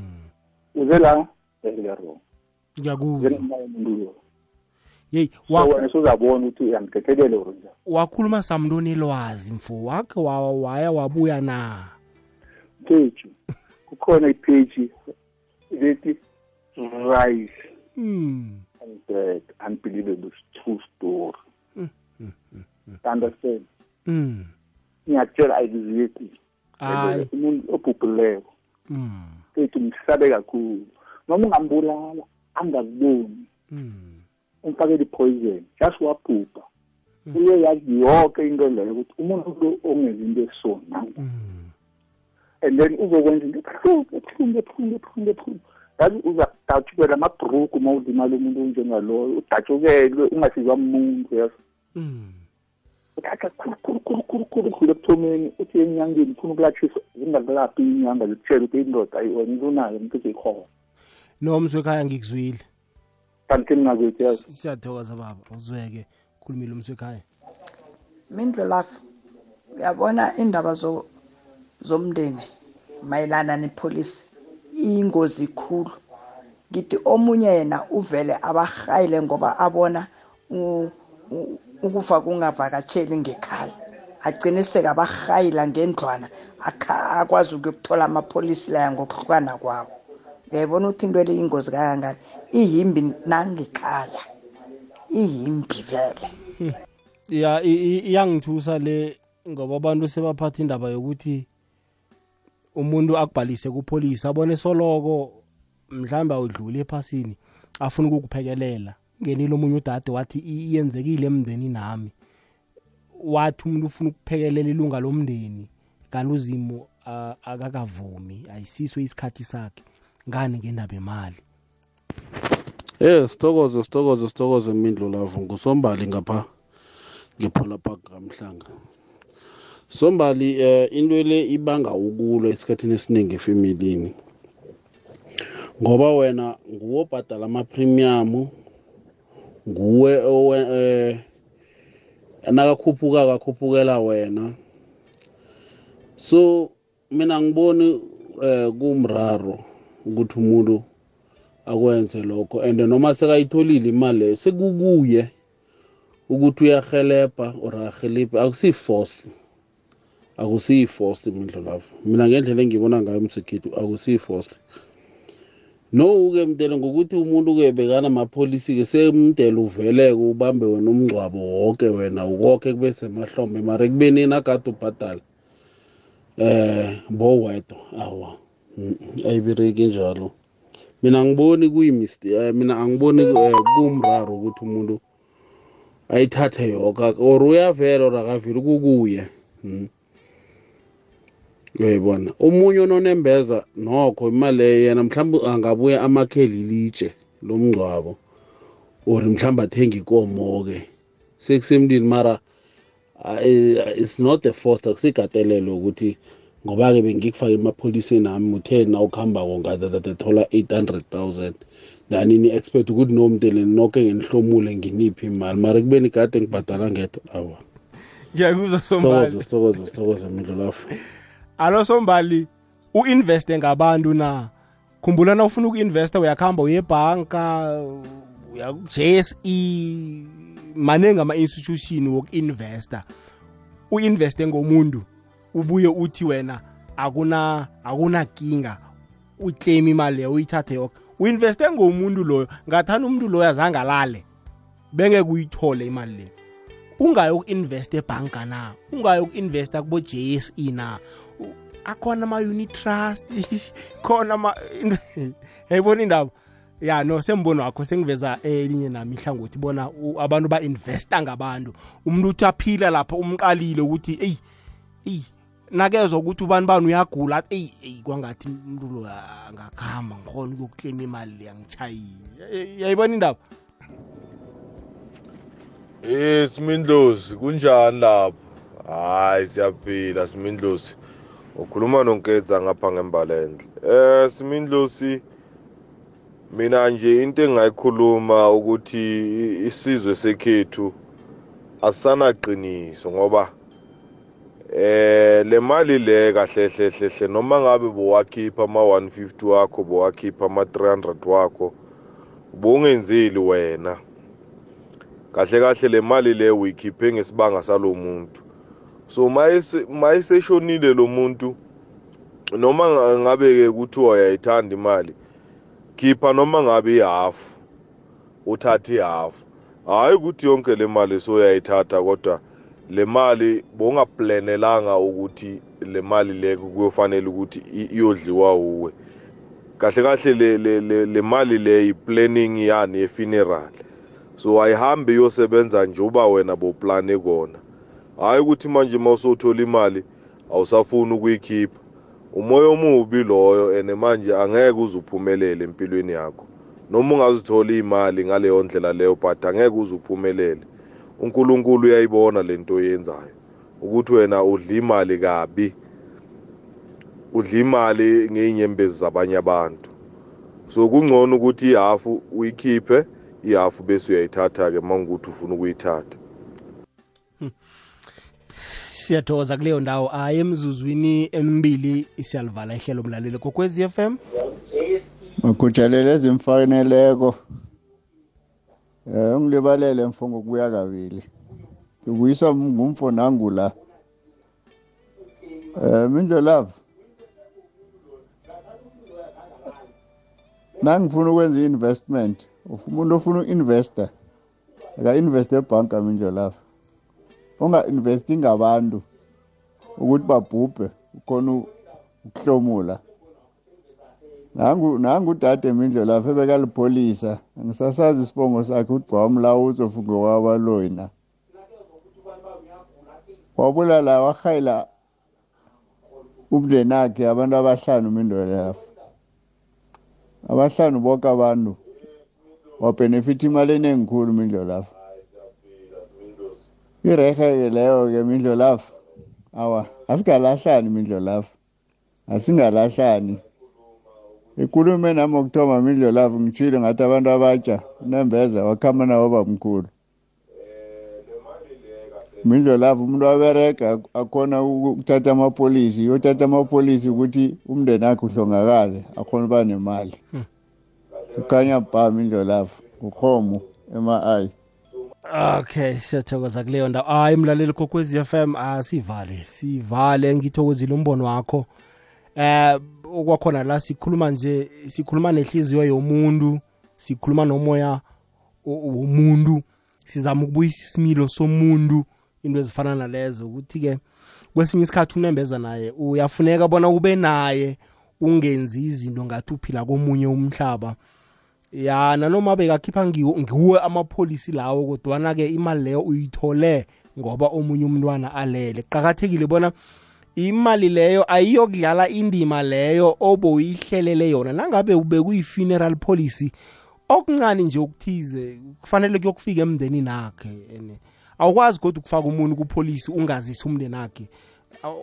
Speaker 22: uze la? Vele wrong
Speaker 1: ngiyakuzwa
Speaker 22: njengomoya umuntu lo.
Speaker 1: Yeyi
Speaker 22: so
Speaker 1: wa-
Speaker 22: wena suzabona ukuthi uyamthethelele or njani
Speaker 1: wakhuluma samntu onelwazi mfo. Wakhe wa- waya wabuya na?
Speaker 22: Page. Kukhona ipage lethi rise
Speaker 1: Mm.
Speaker 22: And dead unbelievable true story
Speaker 1: Mm. Mm. Mm. Mm.
Speaker 22: understand
Speaker 1: Mm.
Speaker 22: ngiyatshela ayikuziyethi
Speaker 1: Hayi.
Speaker 22: umuntu obhubhileko
Speaker 1: Mm.
Speaker 22: ethu mhlabe kakhulu noma ungambulala angakuboni
Speaker 1: Mm.
Speaker 22: umfakele i-poison just wabhubha uye yazi yonke into leyo ukuthi umuntu lo ongenza into esona and then uzokwenza into ebuhlungu ebuhlungu ebuhlungu ebuhlungu ebuhlungu yazi uzadatshukela amabhruku uma ulimala umuntu onjengaloyo udatshukelwe ungasizwa muntu yazi
Speaker 1: Mm.
Speaker 22: uthatha khulu khulu khulu khulu khulu ebuthomeni uthi enyangeni ufuna ukulathisa zingakulaphi inyanga zikutshela ukuthi indoda wena ilunayo umuntu uzeyikhona
Speaker 1: nomzwe ekhaya ngikuzwile.
Speaker 22: Kanti ningakwethu yazi
Speaker 1: siyathokoza baba uzweke khulumile umzwe ekhaya
Speaker 23: mindlulafu uyabona indaba zo zomndeni mayelana nepolisi iyingozi khulu. Ngithi omunye yena uvele abahayile ngoba abona u- u- ukufa kungavakatsheli ngekhaya. Agcine sekabahayila ngendlwana akha- akwazi ukuyokuthola amapolisi laya ngokuhlukana kwawo. Uyayibona ukuthi into le yingozi kangangani? Ihimbi nangekhaya. Ihimbi vele.
Speaker 1: Ya i- i- iyangithusa le ngoba abantu sebaphatha indaba yokuthi umuntu akubhalise kupholisa abone soloko mhlawumbe awudluli ephasini afuna ukukuphekelela ngenile omunye udade wathi "I- iyenzekile emndeni nami. Wathi umuntu ufuna ukuphekelela ilunga lomndeni kanti uzimo ah, akakavumi ayisiso isikhathi sakhe. Ngani ngendaba emali
Speaker 24: Eh sithokoze sithokoze sithokoze mindlulavu. Ngusombali ngapha ngephola park kamhlanga sombali eh into le ibanga ukulwa esikhathini esiningi efamilini ngoba wena nguwe obhadala ama-premium nguwe eh nakakhuphuka kakhuphukela wena. So mina ngiboni eh kumraro ukuthi umuntu akwenze lokho. And noma sekayitholile imali leyo sekukuye ukuthi uyahelebha or ahelebhe akusiyi-force akusiyi-forced imindlulavu mina ngendlela engibona ngayo msekhethu akusiyi-forced no-ke mdele ngokuthi umuntu-ke bekanamapholisi-ke semdele uvele-ke ubambe wena umngcwabo woke wena ukoke kube semahlombe mara ekubeni nagade ubhadala eh bowedwa awa ayibireki njalo. Mina angiboni kuyimiste eh, mina angiboni eh, kumraro ukuthi umuntu ayithathe yoka or uyavela or akaveli kukuye. Mm. Uyayibona omunye ononembeza nokho imali leyo yena mhlawumbe angabuya amakheli litshe lomngcwabo or mhlawumbe athenge ikomo-ke sekusemntwini mara ah, eh, it's not a forced akusigatelelo ukuthi ngoba-ke bengikufake emapholiseni ami uthe na ukuhambako ngatathola 800,000 dani ni-expect ukuthi nomdele noke ngenihlomule nginiphi imali? Mara kubeni kade ngibhadala ngedwa awa.
Speaker 1: Ngiyakuzwa
Speaker 24: sithokoze
Speaker 1: sombali
Speaker 24: sithokoze sithokoze mindlulafu
Speaker 1: alo sombali u-investe ngabantu na? Khumbula na ufuna uku-investa uyakuhamba uye ebhanka uya-jse maningi ama-institution woku-investa. U-investe ngomuntu ubuye uthi wena akuna akunakinga uclaim imali leyo uyithathe yoke. U-investe ngomuntu loyo ngathani umuntu loyo azange alale bengeke uyithole imali leyo ungayi uku-investa ebhanka na? Ungayi uku-investa kubo-jse na? Akhona ama-unit trust khona ama yayibona indaba. Ya no sembono wakho sengiveza elinye nami ihlangothi bona u- abantu ba-investa ngabantu. Umuntu uthi aphila lapha umqalile ukuthi eyi eyi nakezwa ukuthi ubani bani uyagula. Athi eyi eyi kwangathi umuntu lo angakuhamba ngikhona ukuyokuklema imali le angitshayile yayibona indaba?
Speaker 25: Eh Simindlozi kunjani lapho? Hayi siyaphila Simindlozi. Ukhuluma nonketsa ngapha ngembalendle. Eh Simindlozi mina nje into engayikhuluma ukuthi isizwe sekhethu asanaqiniso ngoba eh le mali le kahle hle hle hle noma ngabe bowakhipha ama 150 wakho bowakhipha ama 300 wakho bongenzeli wena kahle kahle le mali le uyikhiphe ngesibanga salomuntu so mayise mayiseshonile lo muntu noma nga- ngabe ke kuthiwa uyayithanda imali khipha noma ngabe ihafu uthathe ihafu hayi ukuthi yonke le mali soyayithatha kodwa le mali bongaplanelanga ukuthi le mali le kuyofanele ukuthi iyodliwa uwe. Kahle kahle le, le, le, le mali le i-planning yani ye-funeral. So ayihambi iyosebenza nje uba wena boplane kona. Hayi ukuthi manje uma usothola imali awusafuni ukuyikhipha. Umoya omubi loyo and manje angeke uze uphumelele empilweni yakho. Noma ungazithola imali ngaleyo ndlela leyo but angeke uze uphumelele uNkulunkulu uyayibona lento oyenzayo ukuthi wena udla imali kabi. Udla imali ngeinyembezi zabanye abantu. So kungcono ukuthi ihafu uyikhiphe ihafu bese uyayithatha-ke uma ngukuthi ufuna ukuyithatha.
Speaker 1: Siyathokoza kuleyo ndawo hayi emzuzwini emibili siyalivala ihlelo mlaleli kokwezi FM
Speaker 3: Ngikujayelele ezimfaneleko. Eh ungilibalele mfongo kuya kabili. Ngikuyisa ngumfo nangu la. Eh minjo love. Nangifuna ukwenza investment, umuntu ofuna uinvesta. Aka invest ebhanka minjo love. Unga investi ngabantu ukuthi babhubhe ukhona ukuhlomula. nangu nangu udade mindlo lapha ebekalipholisa ngisasazi isibongo sakhe ukuthi wamlawuza ofunge wabaloyi na wabulala wahayila umndeni akhe abantu abahlanu mindlo lapha abahlanu bonke abantu wabhenefitha imali enengikhulu mindlo lapha irehe-ke leyo-ke mindlo lapha awa asigalahlani mindlo lapha asingalahlani. Ikulume nami okuthoma mindlo lavu ngitshile ngathi abantu abatsha unembeza wakhamba nawo bamkhulu mindlo lavu umuntu waberega akhona ukuthatha amapolisi uyothatha amapolisi ukuthi umndeni akhe uhlongakale akhona uba nemali. Ukhanya ba mindlo lavu uhomo ema-ayi
Speaker 1: okay siyathokoza kuleyo ndawo. Hayi mlaleli kokwezi FM asivale sivale ngithokozile umbono wakho. Eh okwakhona la sikhuluma nje sikhuluma nehliziyo yomuntu sikhuluma nomoya womuntu sizama ukubuyisa isimilo somuntu into ezifana nalezo. Ukuthi-ke kwesinye isikhathi unembeza naye uyafuneka bona ube naye ungenzi izinto ngathi uphila komunye umhlaba. Ya nanoma bekakhipha ngiwo ngiwe amapholisi lawo kodwana-ke imali leyo uyithole ngoba omunye umntwana alele. Qakathekile bona imali leyo ayiyokudlala indima leyo oboyihlelele yona. Nangabe ube kuyi-funeral policy okuncane nje okuthize kufanele kuyokufika emndenini akhe and awukwazi kodwa ukufaka umuntu kupolisi ungazisi umndeni akhe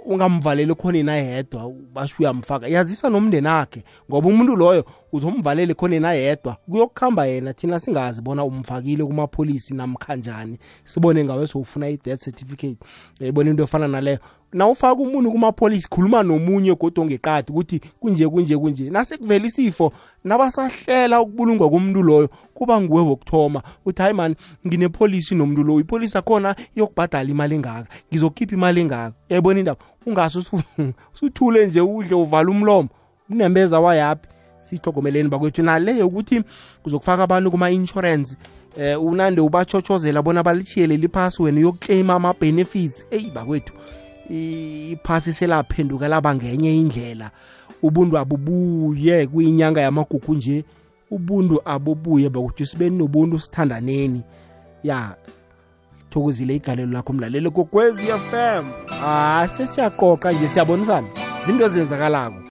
Speaker 1: ungamvaleli khona yedwa basho uyamfaka. Yazisa nomndeni akhe ngoba umuntu loyo uzomvalele khona yena yedwa kuyokuhamba yena thina singazi bona umfakile kumapholisi namkhanjani sibone ngawe sowufuna i-death certificate. Yayibona into efana naleyo. Na ufaka umuntu kumapholisi khuluma nomunye kodwa ongeqadi ukuthi kunje kunje kunje. Nasekuvela isifo nabasahlela ukubulungwa komuntu loyo kuba nguwe wokuthoma. Uthi hayi mani nginepholisi nomuntu loyo. Ipholisi akhona iyokubhadala imali engaka. Ngizokhipha imali engaka. Yayibona indaba? Ungase usuthule nje udle uvala umlomo. Unembeza wayaphi? Siyithogomeleni bakwethu. Naleyo ukuthi uzokufaka abantu kuma-insurance eh unande ubachochozela bona balishiyele liphasi wena uyokuclaima ama-benefits. Eyi bakwethu iphasi selaphenduka laba ngenye indlela. Ubuntu abubuye kuyinyanga yamagugu nje ubuntu abubuye bakuthi sibe nobuntu sithandaneni. Ya thokozile igalelo lakho mlaleli kokwezi FM ah sesiyaqoqa nje siyabonisana. Zinto ezenzakalako.